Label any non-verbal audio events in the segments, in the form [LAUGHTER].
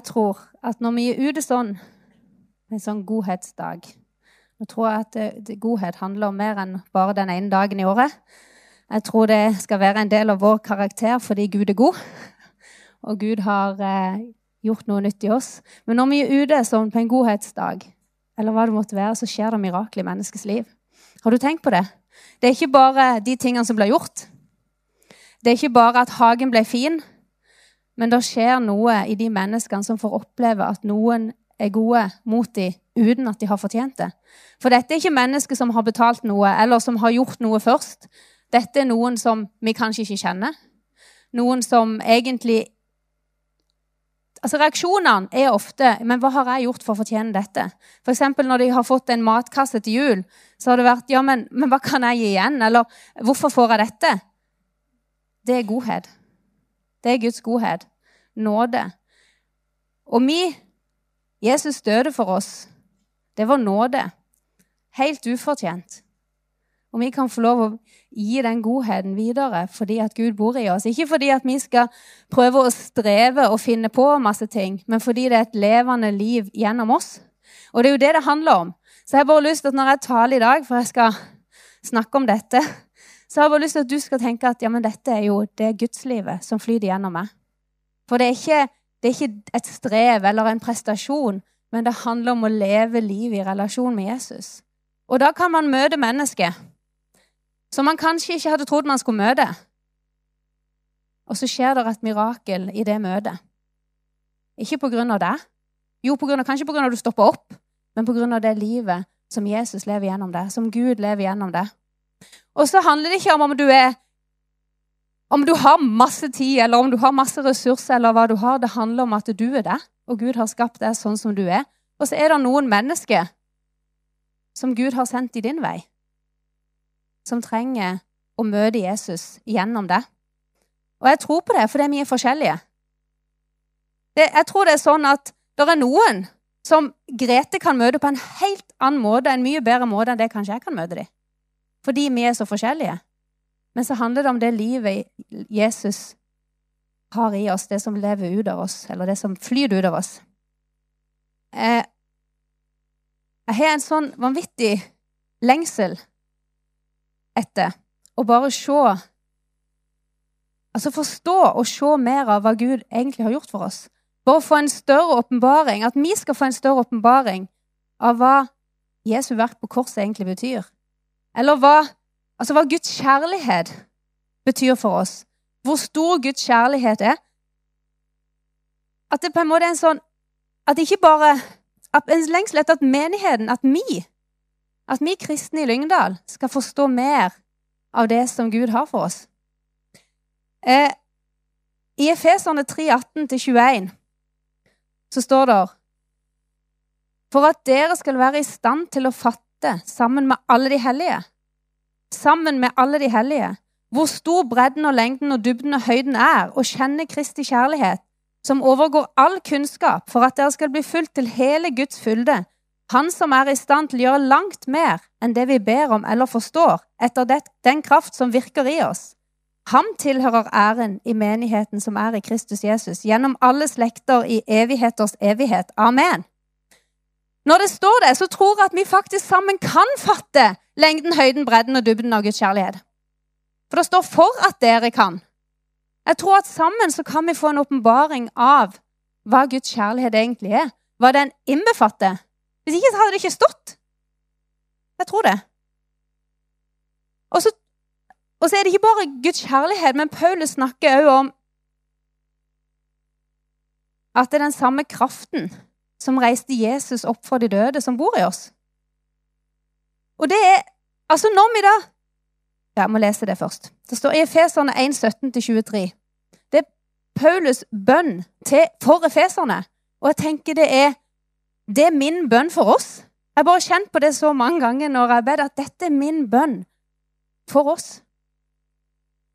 Jeg tror at når vi er ute sånn, en sånn godhetsdag Nå tror jeg at det, godhet handler om mer enn bare den ene dagen i året. Jeg tror det skal være en del av vår karakter fordi Gud er god, [LAUGHS] og Gud har eh, gjort noe nytt i oss. Men når vi er ute sånn på en godhetsdag, eller hva det måtte være, så skjer det mirakler i menneskets liv. Har du tenkt på det? Det er ikke bare de tingene som blir gjort. Det er ikke bare at hagen ble fin, men det skjer noe i de menneskene som får oppleve at noen er gode mot dem uten at de har fortjent det. For dette er ikke mennesker som har betalt noe, eller som har gjort noe først. Dette er noen som vi kanskje ikke kjenner. Noen som egentlig Altså Reaksjonene er ofte 'Men hva har jeg gjort for å fortjene dette?' F.eks. når de har fått en matkasse til jul, så har det vært 'Ja, men, men hva kan jeg gi igjen?' Eller 'Hvorfor får jeg dette?' Det er godhet. Det er Guds godhet. Nåde. Og vi Jesus døde for oss. Det var nåde. Helt ufortjent. Og vi kan få lov å gi den godheten videre fordi at Gud bor i oss. Ikke fordi at vi skal prøve å streve og finne på masse ting, men fordi det er et levende liv gjennom oss. Og det er jo det det handler om. Så jeg har bare lyst til at når jeg taler i dag, for jeg skal snakke om dette, så jeg har bare lyst til at du skal tenke at ja, men dette er jo det gudslivet som flyter gjennom meg. For det er, ikke, det er ikke et strev eller en prestasjon, men det handler om å leve livet i relasjon med Jesus. Og da kan man møte mennesker som man kanskje ikke hadde trodd man skulle møte. Og så skjer det et mirakel i det møtet. Ikke på grunn av det. Jo, på grunn av, kanskje av at du stopper opp, men på grunn av det livet som Jesus lever gjennom det, som Gud lever gjennom det. Og så handler det ikke om om du er om du har masse tid eller om du har masse ressurser, eller hva du har. Det handler om at du er det, og Gud har skapt deg sånn som du er. Og så er det noen mennesker som Gud har sendt i din vei som trenger å møte Jesus gjennom det. Og jeg tror på det, fordi vi er forskjellige. Det, jeg tror det er sånn at det er noen som Grete kan møte på en helt annen måte, en mye bedre måte enn det kanskje jeg kan møte dem. Fordi vi er så forskjellige. Men så handler det om det livet Jesus har i oss, det som lever ut av oss, eller det som flyr ut av oss. Eh, jeg har en sånn vanvittig lengsel etter å bare se Altså forstå og se mer av hva Gud egentlig har gjort for oss. Bare få en større åpenbaring, at vi skal få en større åpenbaring av hva Jesu verk på korset egentlig betyr. Eller hva, altså hva Guds kjærlighet betyr for oss. Hvor stor Guds kjærlighet er. At det på en måte er en sånn At ikke bare at En lengsel etter at menigheten, at vi, at vi kristne i Lyngdal skal forstå mer av det som Gud har for oss. Eh, I Efeserne 3, 18-21 så står det For at dere skal være i stand til å fatte sammen med alle de hellige, sammen med alle de hellige, hvor stor bredden og lengden og dybden og høyden er, og kjenne Kristi kjærlighet, som overgår all kunnskap, for at dere skal bli fulgt til hele Guds fylde, han som er i stand til å gjøre langt mer enn det vi ber om eller forstår, etter det, den kraft som virker i oss. Ham tilhører æren i menigheten som er i Kristus Jesus, gjennom alle slekter i evigheters evighet. Amen. Når det står det, så tror jeg at vi faktisk sammen kan fatte lengden, høyden, bredden og dybden av Guds kjærlighet. For det står 'for at dere kan'. Jeg tror at sammen så kan vi få en åpenbaring av hva Guds kjærlighet egentlig er. Hva den innbefatter. Hvis ikke så hadde det ikke stått. Jeg tror det. Og så, og så er det ikke bare Guds kjærlighet, men Paulus snakker òg om at det er den samme kraften som reiste Jesus opp fra de døde, som bor i oss. Og det er Altså, når vi da Ja, jeg må lese det først. Det står i Efeserne 1, 17-23. Det er Paulus' bønn til, for efeserne. Og jeg tenker det er det er min bønn for oss. Jeg har bare kjent på det så mange ganger når jeg ber at dette er min bønn for oss.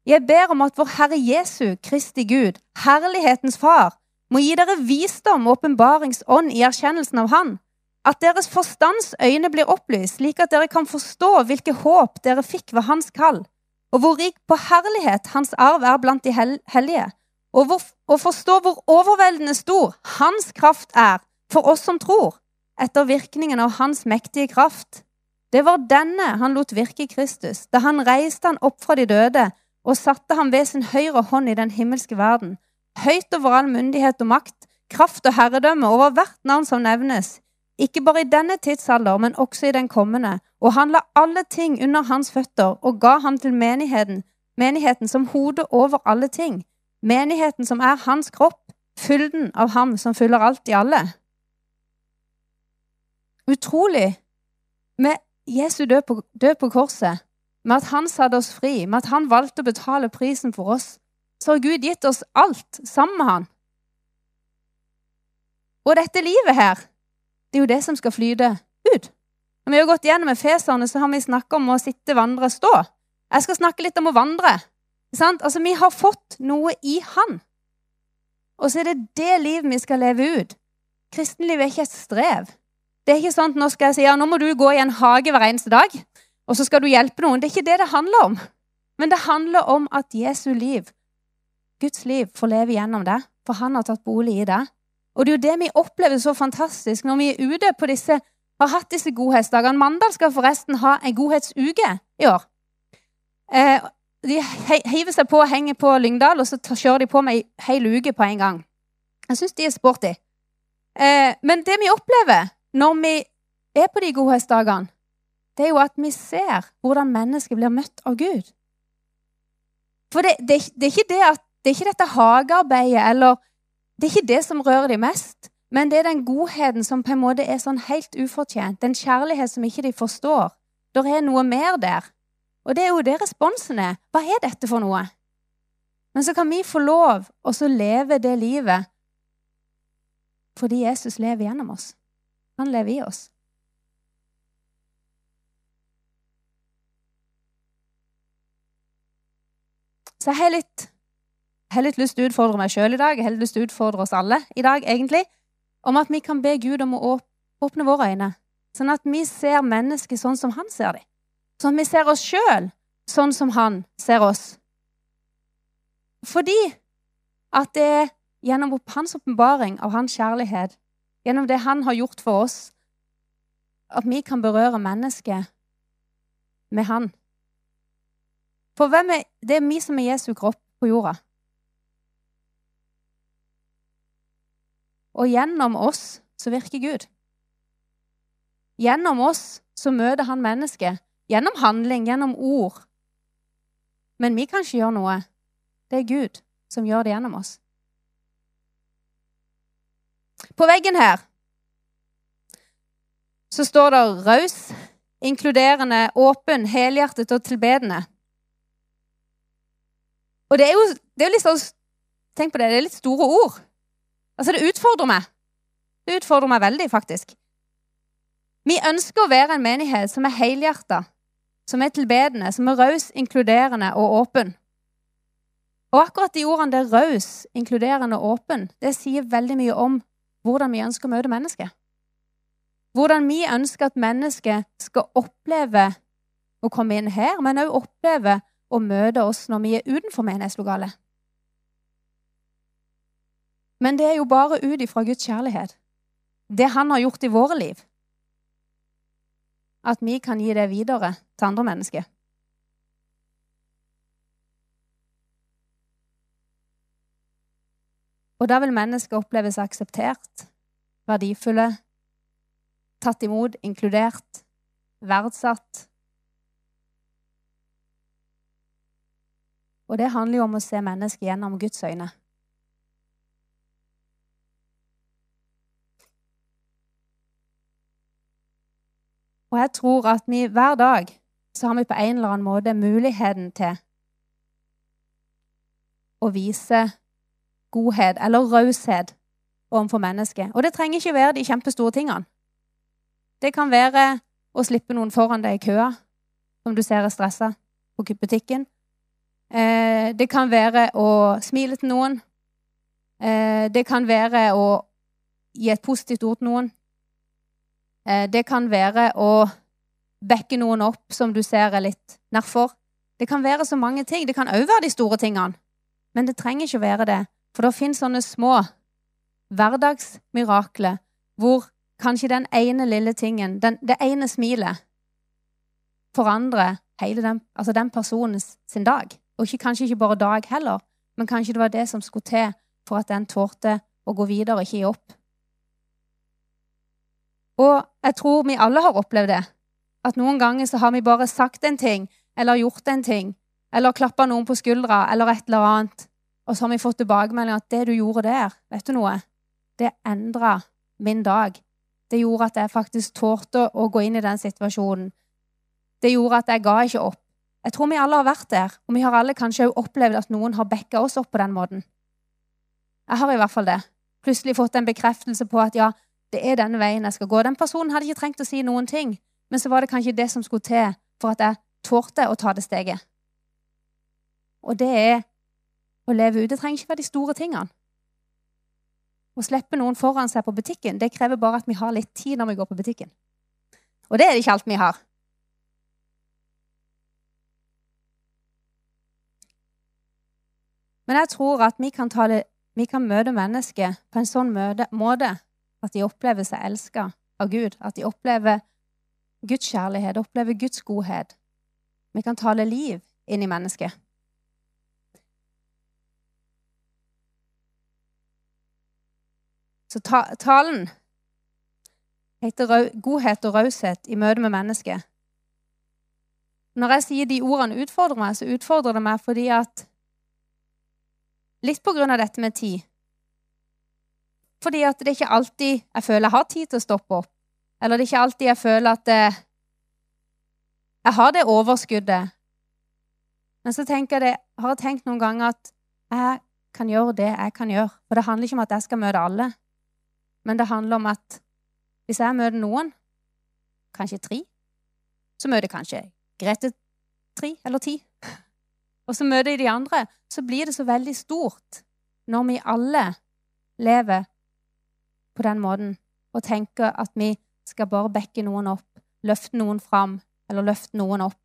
Jeg ber om at vår Herre Jesu, Kristi Gud, herlighetens Far, må gi dere visdom og åpenbaringsånd i erkjennelsen av Han, at deres forstands øyne blir opplyst, slik at dere kan forstå hvilke håp dere fikk ved Hans kall, og hvor rik på herlighet Hans arv er blant de hellige, og, hvor, og forstå hvor overveldende stor hans kraft er for oss som tror, etter virkningen av hans mektige kraft. Det var denne han lot virke i Kristus, da han reiste han opp fra de døde og satte ham ved sin høyre hånd i den himmelske verden, høyt over all myndighet og makt, kraft og herredømme over hvert navn som nevnes, ikke bare i denne tidsalder, men også i den kommende, og han la alle ting under hans føtter og ga ham til menigheten, menigheten som hode over alle ting, menigheten som er hans kropp, fylden av ham som fyller alt i alle. Utrolig med Jesu død på, død på korset, med at han satte oss fri, med at han valgte å betale prisen for oss, så har Gud gitt oss alt sammen med han. Og dette livet her, det er jo det som skal flyte ut. Når vi har gått gjennom Efeserne, så har vi snakka om å sitte, vandre, stå. Jeg skal snakke litt om å vandre. Altså, Vi har fått noe i Han. Og så er det det livet vi skal leve ut. Kristenlivet er ikke et strev. Det er ikke sånn at nå skal jeg si ja, nå må du gå i en hage hver eneste dag, og så skal du hjelpe noen. Det er ikke det det handler om. Men det handler om at Jesu liv, Guds liv, får leve gjennom det. For han har tatt bolig i det. Og det er jo det vi opplever så fantastisk når vi er ute på disse, har hatt disse godhetsdagene. Mandal skal forresten ha en godhetsuke i år. Eh, de hiver seg på og henger på Lyngdal, og så kjører de på med ei hel uke på en gang. Jeg syns de er sporty. Eh, men det vi opplever når vi er på de godhetsdagene, det er jo at vi ser hvordan mennesket blir møtt av Gud. For det, det, det, er ikke det at, det er ikke dette hagearbeidet eller Det er ikke det som rører dem mest, men det er den godheten som på en måte er sånn helt ufortjent. Den kjærlighet som ikke de forstår. Det er noe mer der. Og det er jo det responsen er. Hva er dette for noe? Men så kan vi få lov å leve det livet fordi Jesus lever gjennom oss. Han lever i oss. Så jeg har litt, har litt lyst til å utfordre meg sjøl i dag, jeg har lyst til å utfordre oss alle i dag, egentlig, om at vi kan be Gud om å åpne våre øyne, sånn at vi ser mennesket sånn som han ser dem. Sånn at vi ser oss sjøl sånn som han ser oss. Fordi at det er gjennom hans åpenbaring av hans kjærlighet gjennom det han har gjort for oss, at vi kan berøre mennesket med han. For hvem er, det er vi som er Jesu kropp på jorda. Og gjennom oss så virker Gud. Gjennom oss så møter han mennesket. Gjennom handling, gjennom ord. Men vi kan ikke gjøre noe. Det er Gud som gjør det gjennom oss. På veggen her så står det 'raus', inkluderende, åpen, helhjertet og tilbedende. Og det er jo, det er litt sånn Tenk på det, det er litt store ord. Altså, det utfordrer meg. Det utfordrer meg veldig, faktisk. Vi ønsker å være en menighet som er helhjerta, som er tilbedende, som er raus, inkluderende og åpen. Og akkurat de ordene der raus, inkluderende og åpen, det sier veldig mye om hvordan vi ønsker å møte mennesket. Hvordan vi ønsker at mennesket skal oppleve å komme inn her, men òg oppleve å møte oss når vi er utenfor menighetslokalet. Men det er jo bare ut ifra Guds kjærlighet, det Han har gjort i våre liv, at vi kan gi det videre til andre mennesker. Og da vil mennesket oppleves akseptert, verdifulle, tatt imot, inkludert, verdsatt. Og det handler jo om å se mennesket gjennom Guds øyne. Og jeg tror at vi hver dag så har vi på en eller annen måte muligheten til å vise godhet eller raushet overfor mennesket. Og det trenger ikke være de kjempestore tingene. Det kan være å slippe noen foran deg i køa, som du ser er stressa på butikken. Eh, det kan være å smile til noen. Eh, det kan være å gi et positivt ord til noen. Eh, det kan være å backe noen opp som du ser er litt nedfor. Det kan være så mange ting. Det kan òg være de store tingene. Men det trenger ikke å være det. For det fins sånne små hverdagsmirakler hvor kanskje den ene lille tingen, den, det ene smilet, forandrer hele den, altså den personens sin dag. Og ikke, kanskje ikke bare dag heller, men kanskje det var det som skulle til for at den tålte å gå videre og ikke gi opp. Og jeg tror vi alle har opplevd det. At noen ganger så har vi bare sagt en ting eller gjort en ting eller klappa noen på skuldra eller et eller annet, og så har vi fått tilbakemelding at det du gjorde der, vet du noe, det endra min dag. Det gjorde at jeg faktisk tålte å gå inn i den situasjonen. Det gjorde at jeg ga ikke opp. Jeg tror vi alle har vært der, og vi har alle kanskje òg opplevd at noen har backa oss opp på den måten. Jeg har i hvert fall det. Plutselig fått en bekreftelse på at ja, det er denne veien jeg skal gå. Den personen hadde ikke trengt å si noen ting, men så var det kanskje det som skulle til for at jeg tålte å ta det steget. Og det er å leve ut. Det trenger ikke være de store tingene. Å slippe noen foran seg på butikken det krever bare at vi har litt tid når vi går på butikken. Og det er det ikke alt vi har. Men jeg tror at vi kan, tale, vi kan møte mennesker på en sånn møte, måte at de opplever seg elska av Gud. At de opplever Guds kjærlighet, opplever Guds godhet. Vi kan tale liv inn i mennesket. Så ta, talen heter godhet og raushet i møte med mennesket. Når jeg sier de ordene utfordrer meg, så utfordrer det meg fordi at Litt på grunn av dette med tid. Fordi at det er ikke alltid jeg føler jeg har tid til å stoppe opp. Eller det er ikke alltid jeg føler at eh, jeg har det overskuddet. Men så jeg det, har jeg tenkt noen ganger at jeg kan gjøre det jeg kan gjøre. For det handler ikke om at jeg skal møte alle, men det handler om at hvis jeg møter noen, kanskje tre, så møter jeg kanskje Grete tre eller ti og så møter jeg de andre, så blir det så veldig stort når vi alle lever på den måten og tenker at vi skal bare backe noen opp, løfte noen fram eller løfte noen opp.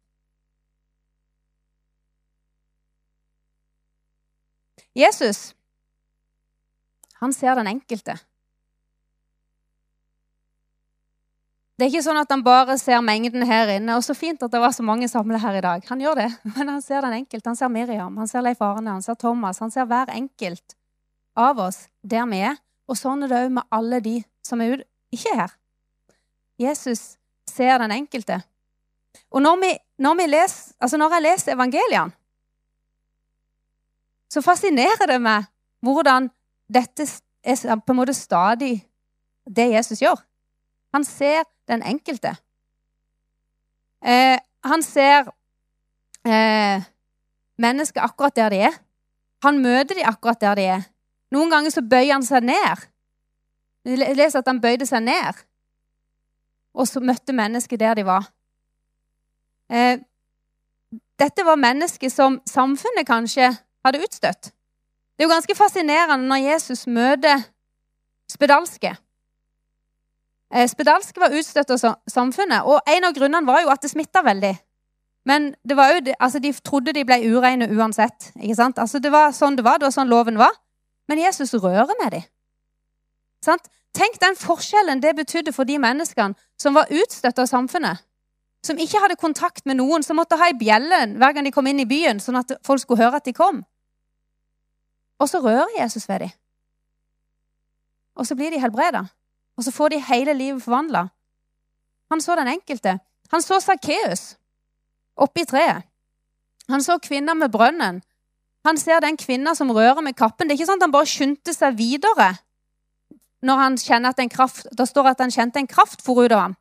Jesus, han ser den enkelte. Det er ikke sånn at han bare ser mengden her inne. Og så fint at det var så mange samla her i dag. Han gjør det, [LAUGHS] men han ser den enkelte. Han ser Miriam, han ser Leif Arne, han ser Thomas. Han ser hver enkelt av oss der vi er. Og sånn er det òg med alle de som er ikke er her. Jesus ser den enkelte. Og når, vi, når, vi les, altså når jeg leser evangeliene, så fascinerer det meg hvordan dette er på en måte stadig det Jesus gjør. Han ser den enkelte. Eh, han ser eh, mennesker akkurat der de er. Han møter dem akkurat der de er. Noen ganger så bøyer han seg ned. Jeg leser at han bøyde seg ned, og så møtte mennesket der de var. Eh, dette var mennesker som samfunnet kanskje hadde utstøtt. Det er jo ganske fascinerende når Jesus møter spedalske. Eh, spedalske var utstøtt av samfunnet, og en av grunnene var jo at det smitta veldig. Men det var jo, altså de trodde de ble ureine uansett. ikke sant? Altså Det var sånn det var, det var sånn loven var. Men Jesus rører med dem. Sant? Tenk den forskjellen det betydde for de menneskene som var utstøtt av samfunnet. Som ikke hadde kontakt med noen, som måtte ha i bjellen hver gang de kom inn i byen, sånn at folk skulle høre at de kom. Og så rører Jesus ved dem. Og så blir de helbreda. Og så får de hele livet forvandla. Han så den enkelte. Han så Sakkeus i treet. Han så kvinner med brønnen. Han ser den kvinna som rører med kappen. Det er ikke sånn at han bare skyndte seg videre når han kjenner at en kraft Da står at han kjente en kraft for ut av ham.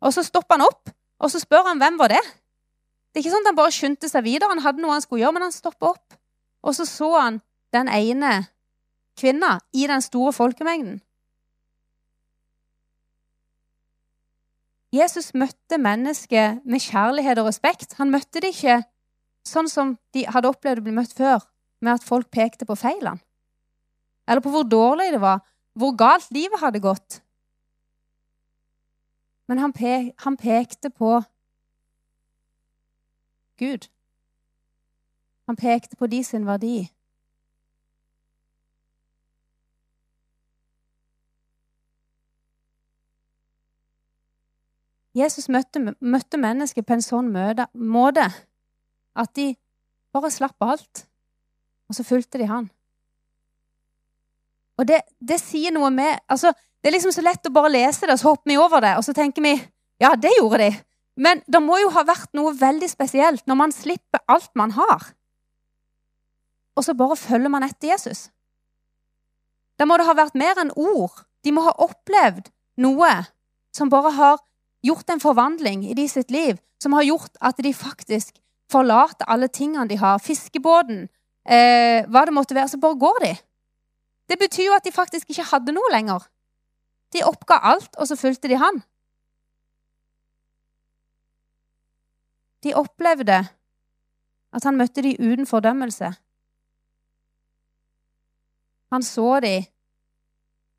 Og så stopper han opp, og så spør han hvem var det Det er ikke sånn at han bare skyndte seg videre. Han hadde noe han skulle gjøre, men han stopper opp. Og så så han den ene kvinna i den store folkemengden. Jesus møtte mennesket med kjærlighet og respekt. Han møtte det ikke sånn som de hadde opplevd å bli møtt før, med at folk pekte på feilene. Eller på hvor dårlig det var, hvor galt livet hadde gått. Men han, pe han pekte på Gud. Han pekte på de sin verdi. Jesus møtte, møtte mennesket på en sånn møte, måte at de bare slapp alt, og så fulgte de han. Og det, det sier noe med altså, Det er liksom så lett å bare lese det, og så hopper vi over det, og så tenker vi ja, det gjorde de. Men det må jo ha vært noe veldig spesielt når man slipper alt man har, og så bare følger man etter Jesus. Da må det ha vært mer enn ord. De må ha opplevd noe som bare har gjort en forvandling i de sitt liv, som har gjort at de faktisk forlater alle tingene de har, fiskebåten, eh, hva det måtte være, så bare går de. Det betyr jo at de faktisk ikke hadde noe lenger. De oppga alt, og så fulgte de han. De opplevde at han møtte de uten fordømmelse. Han så de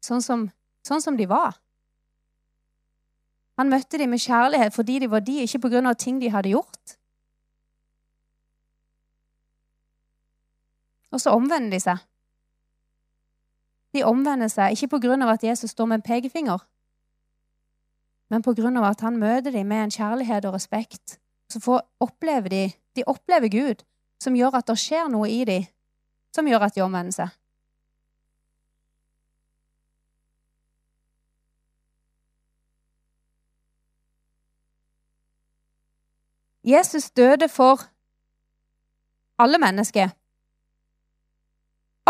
sånn som, sånn som de var. Han møtte de med kjærlighet fordi de var de, ikke av ting de hadde gjort. Og så omvender de seg. De omvender seg ikke av at Jesus står med en pekefinger, men av at han møter dem med en kjærlighet og respekt. Så får, opplever de, de opplever Gud, som gjør at det skjer noe i dem, som gjør at de omvender seg. Jesus døde for alle mennesker.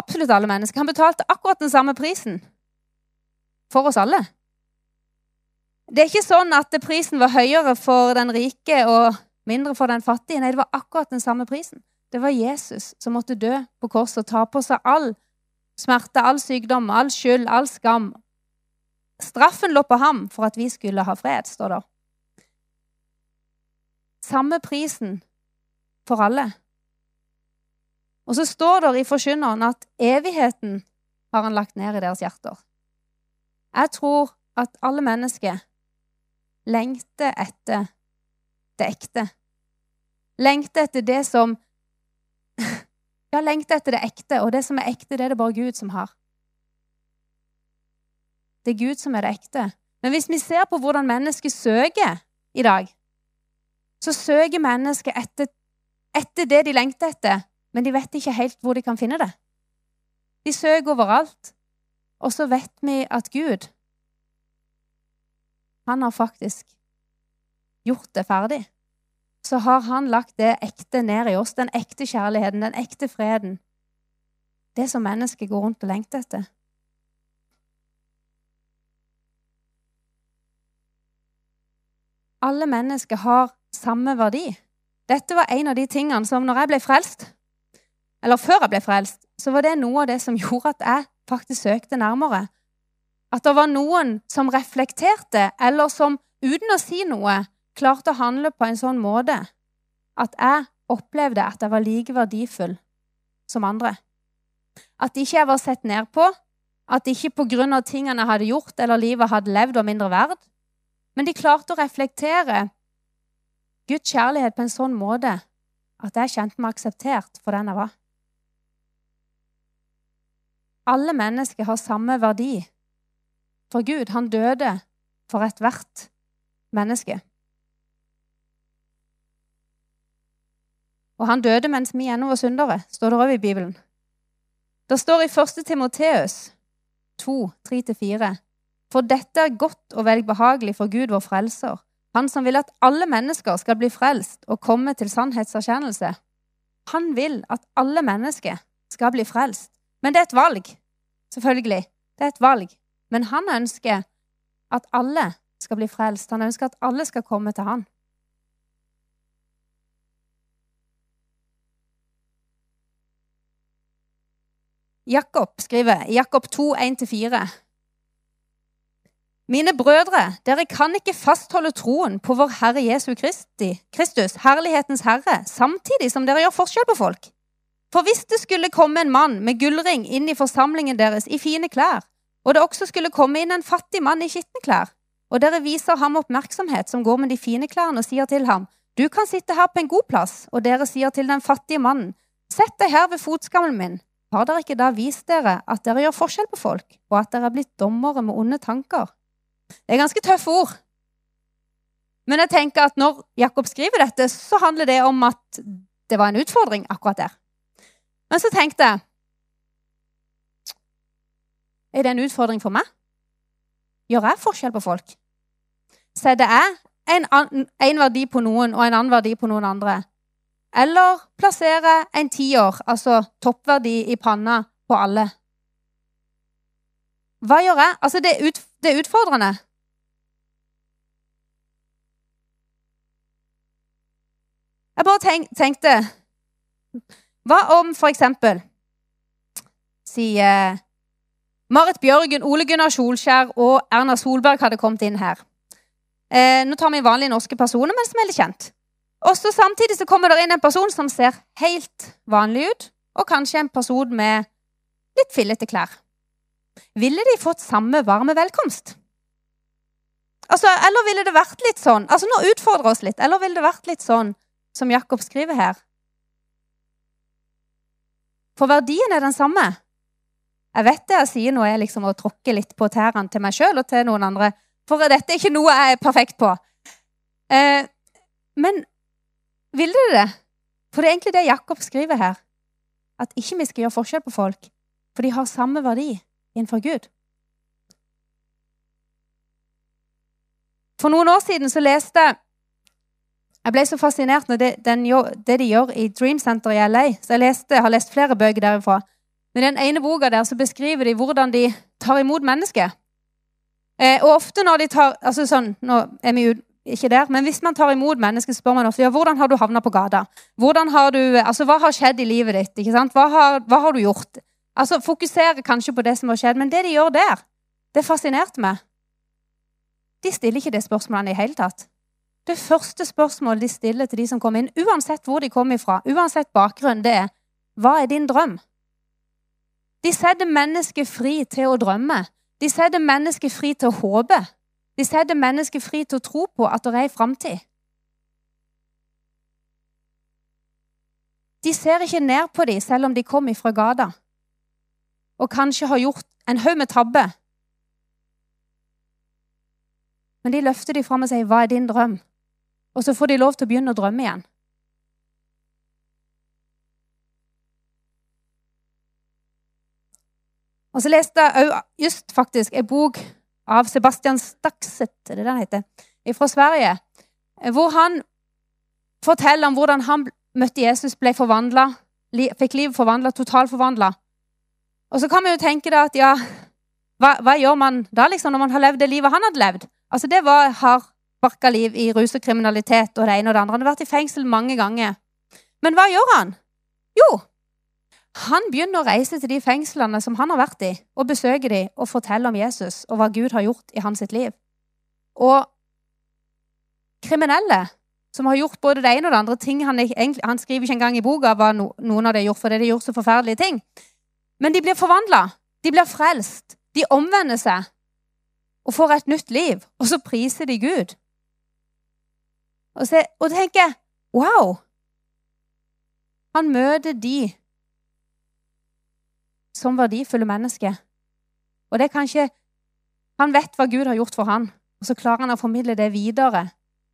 Absolutt alle mennesker. Han betalte akkurat den samme prisen for oss alle. Det er ikke sånn at prisen var høyere for den rike og mindre for den fattige. Nei, det var akkurat den samme prisen. Det var Jesus som måtte dø på korset og ta på seg all smerte, all sykdom, all skyld, all skam. Straffen lå på ham for at vi skulle ha fred, står det. Samme prisen for alle. Og så står det i Forkynneren at evigheten har han lagt ned i deres hjerter. Jeg tror at alle mennesker lengter etter det ekte. Lengter etter det som [LAUGHS] Ja, lengter etter det ekte, og det som er ekte, det er det bare Gud som har. Det er Gud som er det ekte. Men hvis vi ser på hvordan mennesker søker i dag, så søker mennesker etter, etter det de lengter etter, men de vet ikke helt hvor de kan finne det. De søker overalt. Og så vet vi at Gud, han har faktisk gjort det ferdig. Så har han lagt det ekte ned i oss, den ekte kjærligheten, den ekte freden. Det som mennesket går rundt og lengter etter. Alle mennesker har samme verdi. Dette var en av de tingene som når jeg ble frelst, eller før jeg ble frelst, så var det noe av det som [LAUGHS] gjorde at jeg faktisk søkte nærmere. At det var noen som reflekterte, eller som uten å si noe klarte å handle på en sånn måte at jeg opplevde at jeg var like verdifull som andre. At ikke jeg var sett ned på, at ikke av tingene jeg hadde gjort eller livet hadde levd, var mindre verd. Men de klarte å reflektere Guds kjærlighet på en sånn måte at jeg kjente meg akseptert for den jeg var. Alle mennesker har samme verdi. For Gud, han døde for ethvert menneske. Og han døde mens vi ennå var syndere, står det òg i Bibelen. Det står i 1. Timoteus 2, 3-4.: For dette er godt og velbehagelig for Gud, vår frelser han som vil at alle mennesker skal bli frelst og komme til sannhetserkjennelse. Han vil at alle mennesker skal bli frelst. Men det er et valg. Selvfølgelig. Det er et valg. Men han ønsker at alle skal bli frelst. Han ønsker at alle skal komme til han. Jakob skriver Jakob 2, 1-4. Mine brødre, dere kan ikke fastholde troen på vår Herre Jesu Kristi, Kristus, herlighetens Herre, samtidig som dere gjør forskjell på folk. For hvis det skulle komme en mann med gullring inn i forsamlingen deres i fine klær, og det også skulle komme inn en fattig mann i skitne klær, og dere viser ham oppmerksomhet som går med de fine klærne og sier til ham, du kan sitte her på en god plass, og dere sier til den fattige mannen, sett deg her ved fotskammelen min, har dere ikke da vist dere at dere gjør forskjell på folk, og at dere er blitt dommere med onde tanker? Det er ganske tøffe ord. Men jeg tenker at når Jakob skriver dette, så handler det om at det var en utfordring akkurat der. Men så tenkte jeg Er det en utfordring for meg? Gjør jeg forskjell på folk? Setter jeg en, en verdi på noen og en annen verdi på noen andre? Eller plasserer en tiår, altså toppverdi, i panna på alle? Hva gjør jeg? Altså, det er, ut, det er utfordrende. Jeg bare tenk, tenkte Hva om eksempel sier Marit Bjørgen, Ole Gunnar Solskjær og Erna Solberg hadde kommet inn her. Eh, nå tar vi vanlige norske personer, men som er litt kjent. Også Samtidig så kommer det inn en person som ser helt vanlig ut, og kanskje en person med litt fillete klær. Ville de fått samme varme velkomst? Altså, Eller ville det vært litt sånn altså Nå utfordrer oss litt. Eller ville det vært litt sånn som Jakob skriver her? For verdien er den samme. Jeg vet det jeg sier nå, er liksom å tråkke litt på tærne til meg sjøl og til noen andre. For dette er ikke noe jeg er perfekt på. Eh, men ville det det? For det er egentlig det Jakob skriver her. At ikke vi skal gjøre forskjell på folk, for de har samme verdi innenfor Gud. For noen år siden så leste jeg Jeg ble så fascinert når det, den, det de gjør i Dream Center i LA. Så jeg, leste, har lest flere bøker derifra. Men i den ene boka der så beskriver de hvordan de tar imot mennesket. Eh, og ofte når de tar altså sånn, Nå er vi jo ikke der, men hvis man tar imot mennesker, spør man ofte ja, hvordan har du havna på gata. Hvordan har du, altså Hva har skjedd i livet ditt? ikke sant? Hva har, hva har du gjort? Altså Fokusere kanskje på det som har skjedd, men det de gjør der, det fascinerte meg. De stiller ikke det spørsmålet i hele tatt. Det første spørsmålet de stiller til de som kommer inn, uansett hvor de kommer ifra, uansett bakgrunn, det er hva er din drøm? De setter mennesket fri til å drømme. De setter mennesket fri til å håpe. De setter mennesket fri til å tro på at det er en framtid. De ser ikke ned på dem selv om de kommer fra gata og kanskje har gjort en haug med tabber. Men de løfter de fram og sier, 'Hva er din drøm?' Og så får de lov til å begynne å drømme igjen. Og så leste jeg just faktisk en bok av Sebastian Stakset, det er det han heter, fra Sverige, hvor han forteller om hvordan han møtte Jesus, ble forvandla, fikk livet forvandla, totalforvandla. Og så kan vi jo tenke da at ja, hva, hva, gjør man da liksom når man har levd det livet han hadde levd? Altså Det var hardbarka liv i rus og kriminalitet og det ene og det andre. Han har vært i fengsel mange ganger. Men hva gjør han? Jo, han begynner å reise til de fengslene som han har vært i, og besøke dem og fortelle om Jesus og hva Gud har gjort i hans liv. Og kriminelle som har gjort både det ene og det andre ting Han, egentlig, han skriver ikke engang i boka hva no, noen av dem har gjort, fordi de har gjort så forferdelige ting. Men de blir forvandla. De blir frelst. De omvender seg og får et nytt liv. Og så priser de Gud. Og, så, og tenker Wow! Han møter de som verdifulle mennesker. Og det er kanskje Han vet hva Gud har gjort for han, og så klarer han å formidle det videre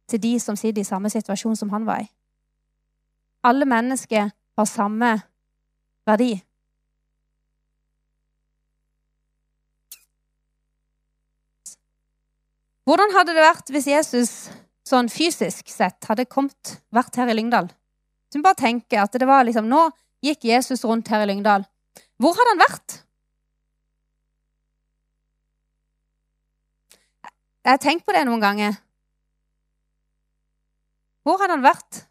til de som sitter i samme situasjon som han var i. Alle mennesker har samme verdi. Hvordan hadde det vært hvis Jesus sånn fysisk sett hadde kommet, vært her i Lyngdal? Så vi bare tenker at det var liksom, Nå gikk Jesus rundt her i Lyngdal. Hvor hadde han vært? Jeg har tenkt på det noen ganger. Hvor hadde han vært?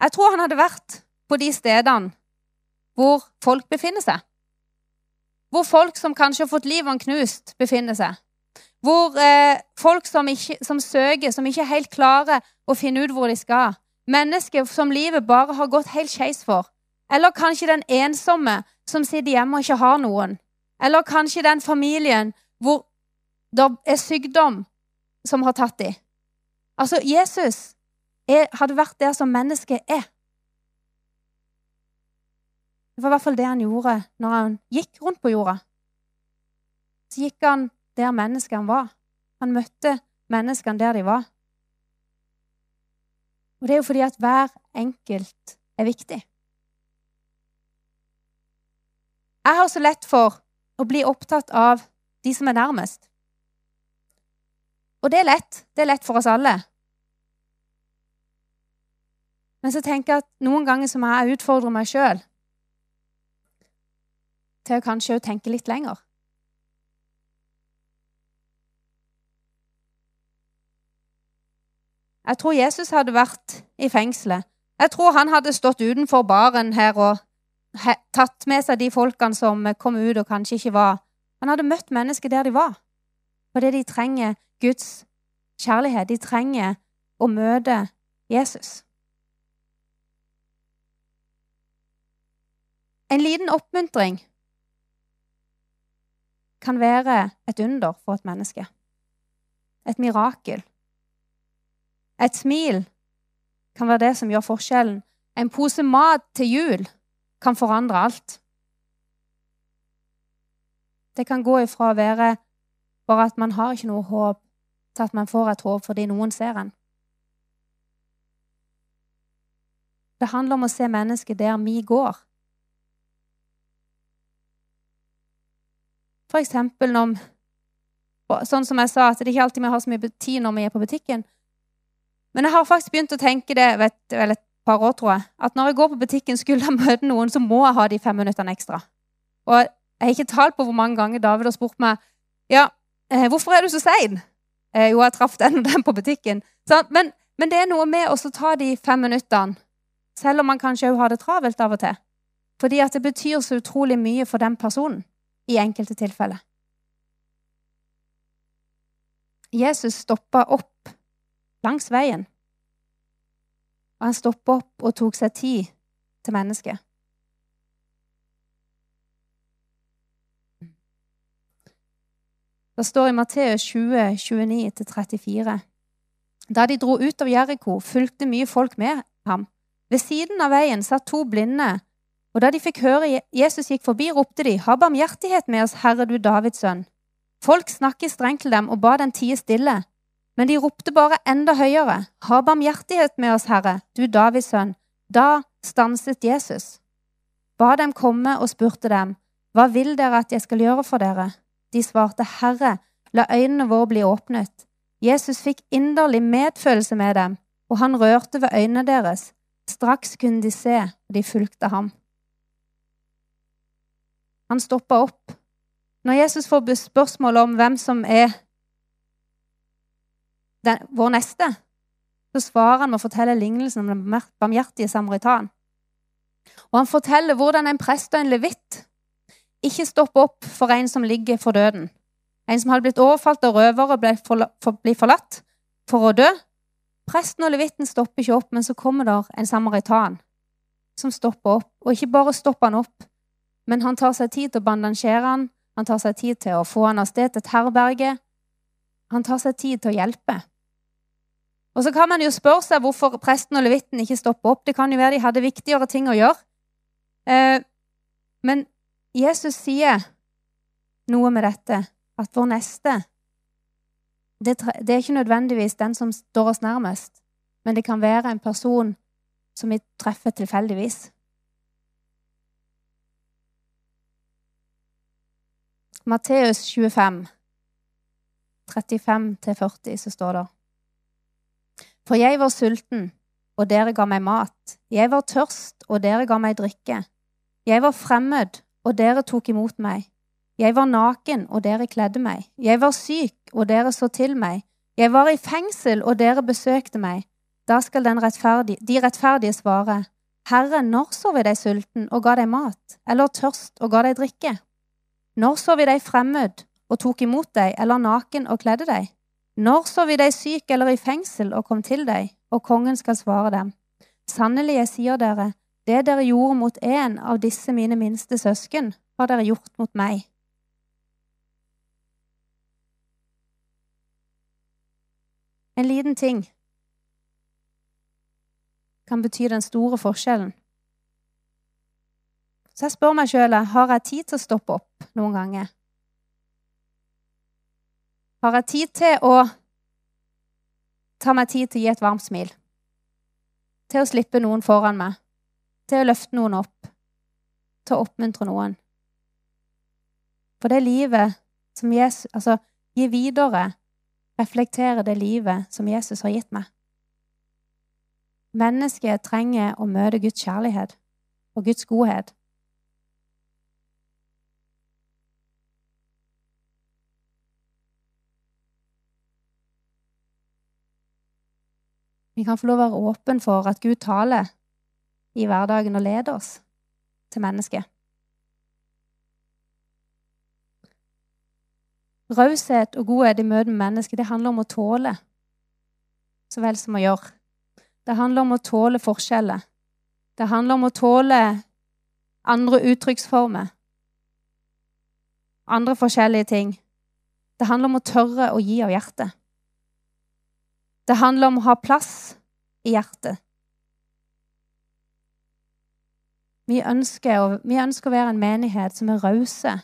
Jeg tror han hadde vært på de stedene hvor folk befinner seg. Hvor folk som kanskje har fått livet knust, befinner seg. Hvor eh, folk som, ikke, som, søker, som ikke helt klare å finne ut hvor de skal. Mennesker som livet bare har gått helt skeis for. Eller kanskje den ensomme som sitter hjemme og ikke har noen. Eller kanskje den familien hvor det er sykdom som har tatt dem. Altså, Jesus er, hadde vært der som mennesket er. Det var i hvert fall det han gjorde når han gikk rundt på jorda. Så gikk han der menneskene var. Han møtte menneskene der de var. Og det er jo fordi at hver enkelt er viktig. Jeg har så lett for å bli opptatt av de som er nærmest. Og det er lett. Det er lett for oss alle. Men så tenker jeg at noen ganger så må jeg utfordre meg sjøl til å kanskje tenke litt lenger. Jeg tror Jesus hadde vært i fengselet. Jeg tror han hadde stått utenfor baren her og tatt med seg de folkene som kom ut og kanskje ikke var Han hadde møtt mennesker der de var, fordi de trenger Guds kjærlighet. De trenger å møte Jesus. En liten oppmuntring kan være et under for et menneske. Et mirakel. Et smil kan være det som gjør forskjellen. En pose mat til jul kan forandre alt. Det kan gå ifra å være bare at man har ikke noe håp, til at man får et håp fordi noen ser en. Det handler om å se mennesket der vi går. For eksempel om, Sånn som jeg sa, at det ikke alltid vi har så mye tid når vi er på butikken. Men jeg har faktisk begynt å tenke det vet, vel et par år, tror jeg, at når jeg går på butikken skulle jeg møte noen, så må jeg ha de fem minuttene ekstra. Og jeg har ikke talt på hvor mange ganger David har spurt meg ja, eh, hvorfor er du så sein. Eh, jo, jeg traff den og den på butikken. Men, men, det er noe med å ta de fem minuttene, selv om man kanskje har det travelt av og til. Fordi at det betyr så utrolig mye for den personen i enkelte tilfeller. Jesus stoppa opp langs veien. Og han stoppa opp og tok seg tid til mennesket. Det står i Matteus 20, 29-34. Da de dro ut av Jeriko, fulgte mye folk med ham. Ved siden av veien satt to blinde, og da de fikk høre Jesus gikk forbi, ropte de, Ha barmhjertighet med oss, Herre du Davids sønn. Folk snakket strengt til dem og ba dem tie stille. Men de ropte bare enda høyere, Ha barmhjertighet med oss, Herre, du Davids sønn. Da stanset Jesus. Ba dem komme og spurte dem, Hva vil dere at jeg skal gjøre for dere? De svarte, Herre, la øynene våre bli åpnet. Jesus fikk inderlig medfølelse med dem, og han rørte ved øynene deres. Straks kunne de se, og de fulgte ham. Han stoppa opp. Når Jesus får spørsmål om hvem som er den, vår neste, så svarer han med å fortelle lignelsen om den barmhjertige samaritan. Og han forteller hvordan en prest og en levitt ikke stopper opp for en som ligger for døden. En som hadde blitt overfalt av røvere ble, forlatt for å dø. Presten og levitten stopper ikke opp, men så kommer der en samaritan som stopper opp. Og ikke bare stopper han opp, men han tar seg tid til å bandasjere han, han tar seg tid til å få han av sted til et herberge. Han tar seg tid til å hjelpe. Og så kan man jo spørre seg hvorfor presten og levitten ikke stopper opp. Det kan jo være de hadde viktigere ting å gjøre. Eh, men Jesus sier noe med dette, at vår neste det, det, er ikke nødvendigvis den som står oss nærmest, men det kan være en person som vi treffer tilfeldigvis. Matteus 25, 35-40, så står det for jeg var sulten, og dere ga meg mat. Jeg var tørst, og dere ga meg drikke. Jeg var fremmed, og dere tok imot meg. Jeg var naken, og dere kledde meg. Jeg var syk, og dere så til meg. Jeg var i fengsel, og dere besøkte meg. Da skal rettferdige, de rettferdige svare, Herre, når så vi deg sulten og ga deg mat, eller tørst og ga deg drikke? Når så vi deg fremmed og tok imot deg, eller naken og kledde deg? Når så vi deg syk eller i fengsel og kom til deg? Og kongen skal svare dem. Sannelig, jeg sier dere, det dere gjorde mot en av disse mine minste søsken, har dere gjort mot meg. En liten ting kan bety den store forskjellen. Så jeg spør meg sjøl har jeg tid til å stoppe opp noen ganger. Har jeg tid til å ta meg tid til å gi et varmt smil. Til å slippe noen foran meg. Til å løfte noen opp. Til å oppmuntre noen. For det livet som Jesus Altså, gi videre, reflektere det livet som Jesus har gitt meg. Mennesket trenger å møte Guds kjærlighet og Guds godhet. Vi kan få lov å være åpen for at Gud taler i hverdagen og leder oss til mennesket. Raushet og godhet i møte med mennesket det handler om å tåle så vel som å gjøre. Det handler om å tåle forskjeller. Det handler om å tåle andre uttrykksformer. Andre forskjellige ting. Det handler om å tørre å gi av hjertet. Det handler om å ha plass i hjertet. Vi ønsker, vi ønsker å være en menighet som er rause,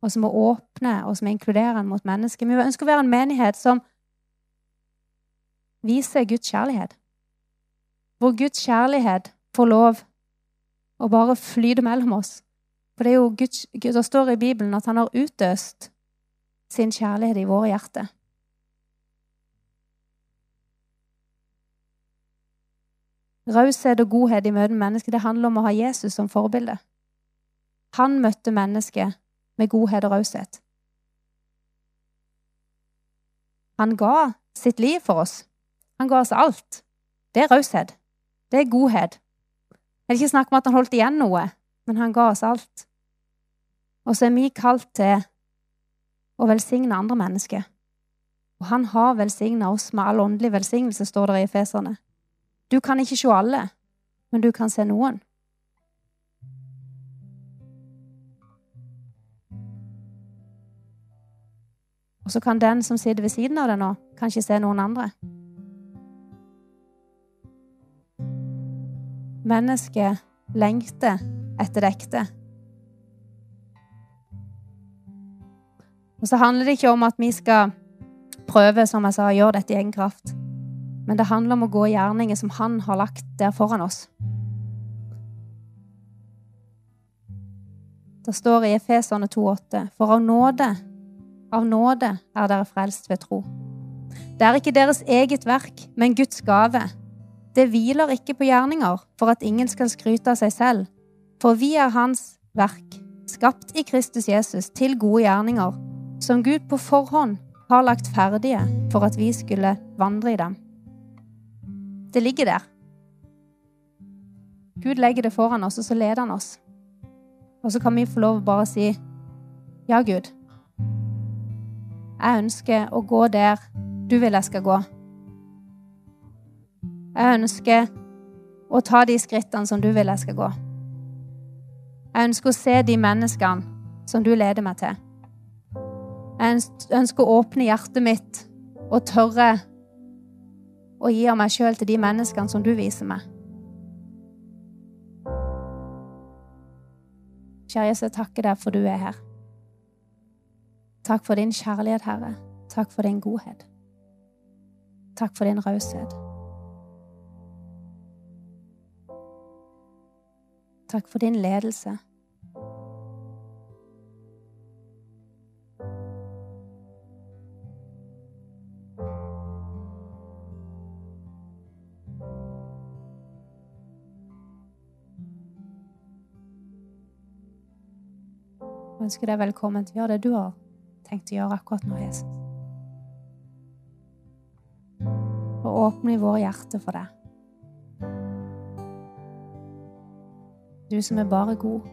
og som er åpne, og som er inkluderende mot mennesker. Vi ønsker å være en menighet som viser Guds kjærlighet. Hvor Guds kjærlighet får lov å bare flyte mellom oss. For det er jo Guds, det står i Bibelen at han har utøst sin kjærlighet i våre hjerter. Raushet og godhet i møte med mennesker det handler om å ha Jesus som forbilde. Han møtte mennesket med godhet og raushet. Han ga sitt liv for oss. Han ga oss alt. Det er raushet. Det er godhet. Jeg vil ikke snakke om at han holdt igjen noe, men han ga oss alt. Og så er vi kalt til å velsigne andre mennesker. Og han har velsigna oss med all åndelig velsignelse, står det i Efeserne. Du kan ikke se alle, men du kan se noen. Og så kan den som sitter ved siden av deg nå, kanskje se noen andre. Mennesket lengter etter det ekte. Og så handler det ikke om at vi skal prøve, som jeg sa, gjøre dette i egen kraft. Men det handler om å gå i gjerninger som han har lagt der foran oss. Det står i Efeserne 2,8.: For av nåde, av nåde er dere frelst ved tro. Det er ikke deres eget verk, men Guds gave. Det hviler ikke på gjerninger, for at ingen skal skryte av seg selv. For vi er Hans verk, skapt i Kristus Jesus til gode gjerninger, som Gud på forhånd har lagt ferdige for at vi skulle vandre i dem. Det ligger der. Gud legger det foran oss, og så leder han oss. Og så kan vi få lov å bare si ja, Gud. Jeg ønsker å gå der du vil jeg skal gå. Jeg ønsker å ta de skrittene som du vil jeg skal gå. Jeg ønsker å se de menneskene som du leder meg til. Jeg ønsker å åpne hjertet mitt og tørre og gi av meg sjøl til de menneskene som du viser meg. Kjære Jesus, jeg takker deg for du er her. Takk for din kjærlighet, Herre. Takk for din godhet. Takk for din raushet. Takk for din ledelse. Ønsker deg velkommen til å gjøre det du har tenkt å gjøre akkurat nå, Jesus. Og åpne i våre hjerter for deg. Du som er bare god.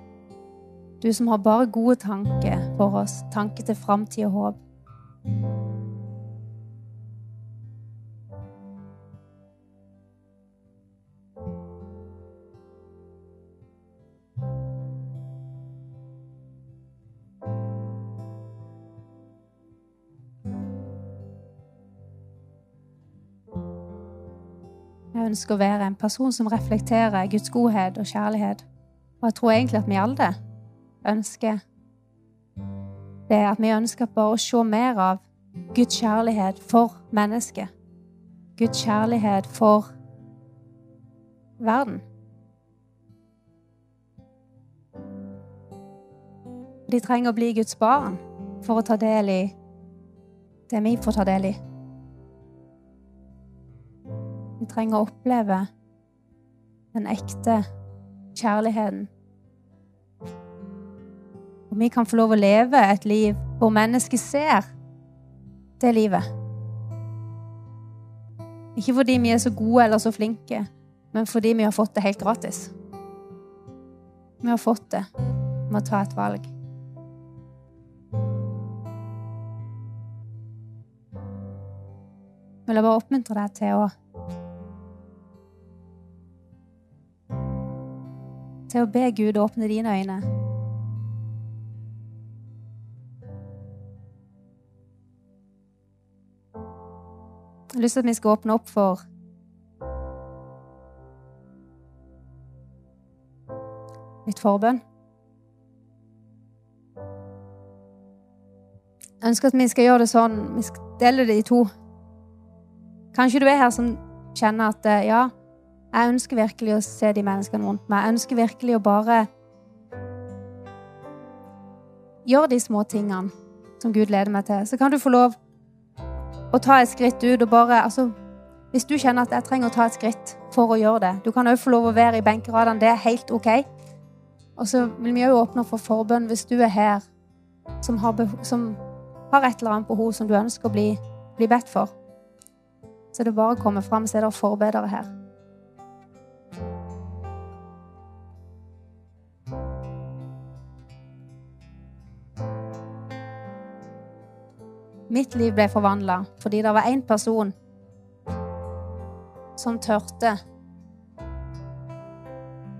Du som har bare gode tanker for oss, tanker til framtid og håp. Ønsker å være en person som reflekterer Guds godhet og kjærlighet. Og jeg tror egentlig at vi alle ønsker det. At vi ønsker bare å se mer av Guds kjærlighet for mennesket. Guds kjærlighet for verden. De trenger å bli Guds barn for å ta del i det vi får ta del i. Vi trenger å oppleve den ekte kjærligheten. Og vi kan få lov å leve et liv hvor mennesket ser det livet. Ikke fordi vi er så gode eller så flinke, men fordi vi har fått det helt gratis. Vi har fått det med å ta et valg. Jeg vil bare oppmuntre deg til å Til å be Gud åpne dine øyne. Jeg har lyst til at vi skal åpne opp for litt forbønn. Jeg ønsker at vi skal gjøre det sånn Vi skal dele det i to. Kanskje du er her som kjenner at eh, ja, jeg ønsker virkelig å se de menneskene rundt meg. Jeg ønsker virkelig å bare gjøre de små tingene som Gud leder meg til. Så kan du få lov å ta et skritt ut og bare altså, Hvis du kjenner at jeg trenger å ta et skritt for å gjøre det Du kan òg få lov å være i benkeradene. Det er helt OK. Og så vil vi òg åpne for forbønn hvis du er her som har, som har, et eller annet behov som du ønsker å bli, bli bedt for. Så det bare å komme fram, så er det forbedere her. Mitt liv ble forvandla fordi det var én person som tørte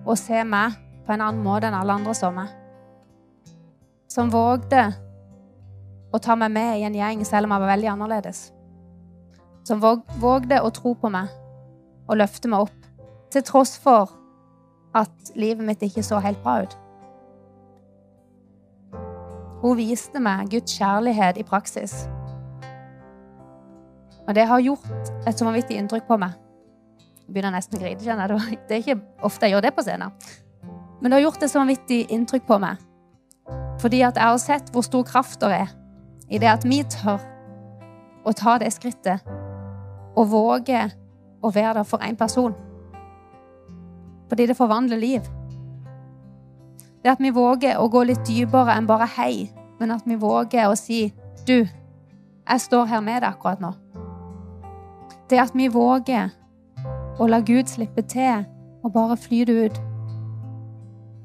å se meg på en annen måte enn alle andre så meg. Som vågde å ta meg med i en gjeng selv om jeg var veldig annerledes. Som vågde å tro på meg og løfte meg opp, til tross for at livet mitt ikke så helt bra ut. Hun viste meg Guds kjærlighet i praksis. Og det har gjort et så vanvittig inntrykk på meg. Jeg begynner nesten å grine. kjenner jeg. Det er ikke ofte jeg gjør det på scenen. Men det har gjort et så vanvittig inntrykk på meg. Fordi at jeg har sett hvor stor kraft det er i det at vi tør å ta det skrittet og våge å være der for én person. Fordi det forvandler liv. Det at vi våger å gå litt dypere enn bare hei, men at vi våger å si du, jeg står her med deg akkurat nå. Det at vi våger å la Gud slippe til og bare flyte ut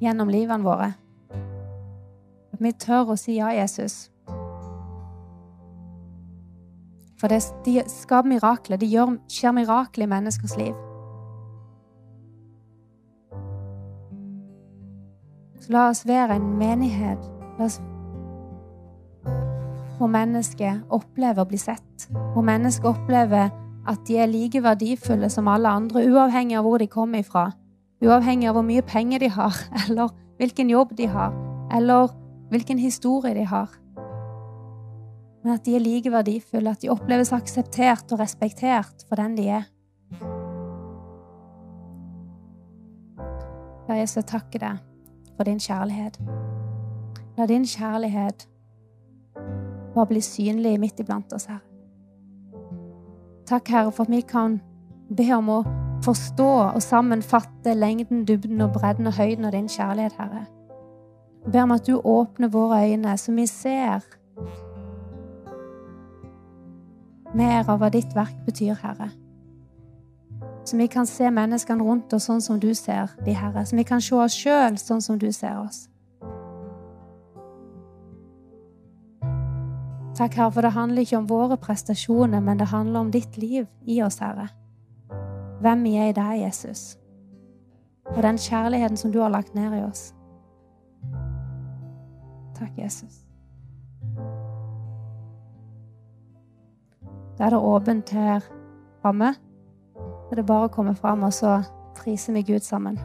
gjennom livene våre. At vi tør å si ja, Jesus. For det, de skaper mirakler. Det skjer mirakler i menneskers liv. Så la oss være en menighet la oss, hvor mennesket opplever å bli sett. Hvor mennesket opplever at de er like verdifulle som alle andre, uavhengig av hvor de kommer ifra. Uavhengig av hvor mye penger de har, [LAUGHS] eller hvilken jobb de har, eller hvilken historie de har. Men at de er like verdifulle, at de oppleves akseptert og respektert for den de er. La Jesus takke deg for din kjærlighet. La din kjærlighet bare bli synlig midt iblant oss, her. Takk, Herre, for at vi kan be om å forstå og sammenfatte lengden, dybden og bredden og høyden av din kjærlighet, Herre. Jeg ber om at du åpner våre øyne, så vi ser mer av hva ditt verk betyr, Herre. Så vi kan se menneskene rundt oss sånn som du ser de, Herre. Så vi kan se oss sjøl sånn som du ser oss. Takk, Herre, for det handler ikke om våre prestasjoner, men det handler om ditt liv i oss, Herre. Hvem vi er i deg, Jesus. Og den kjærligheten som du har lagt ned i oss. Takk, Jesus. Da er det åpent her framme. Det er bare å komme fram, og så priser vi Gud sammen.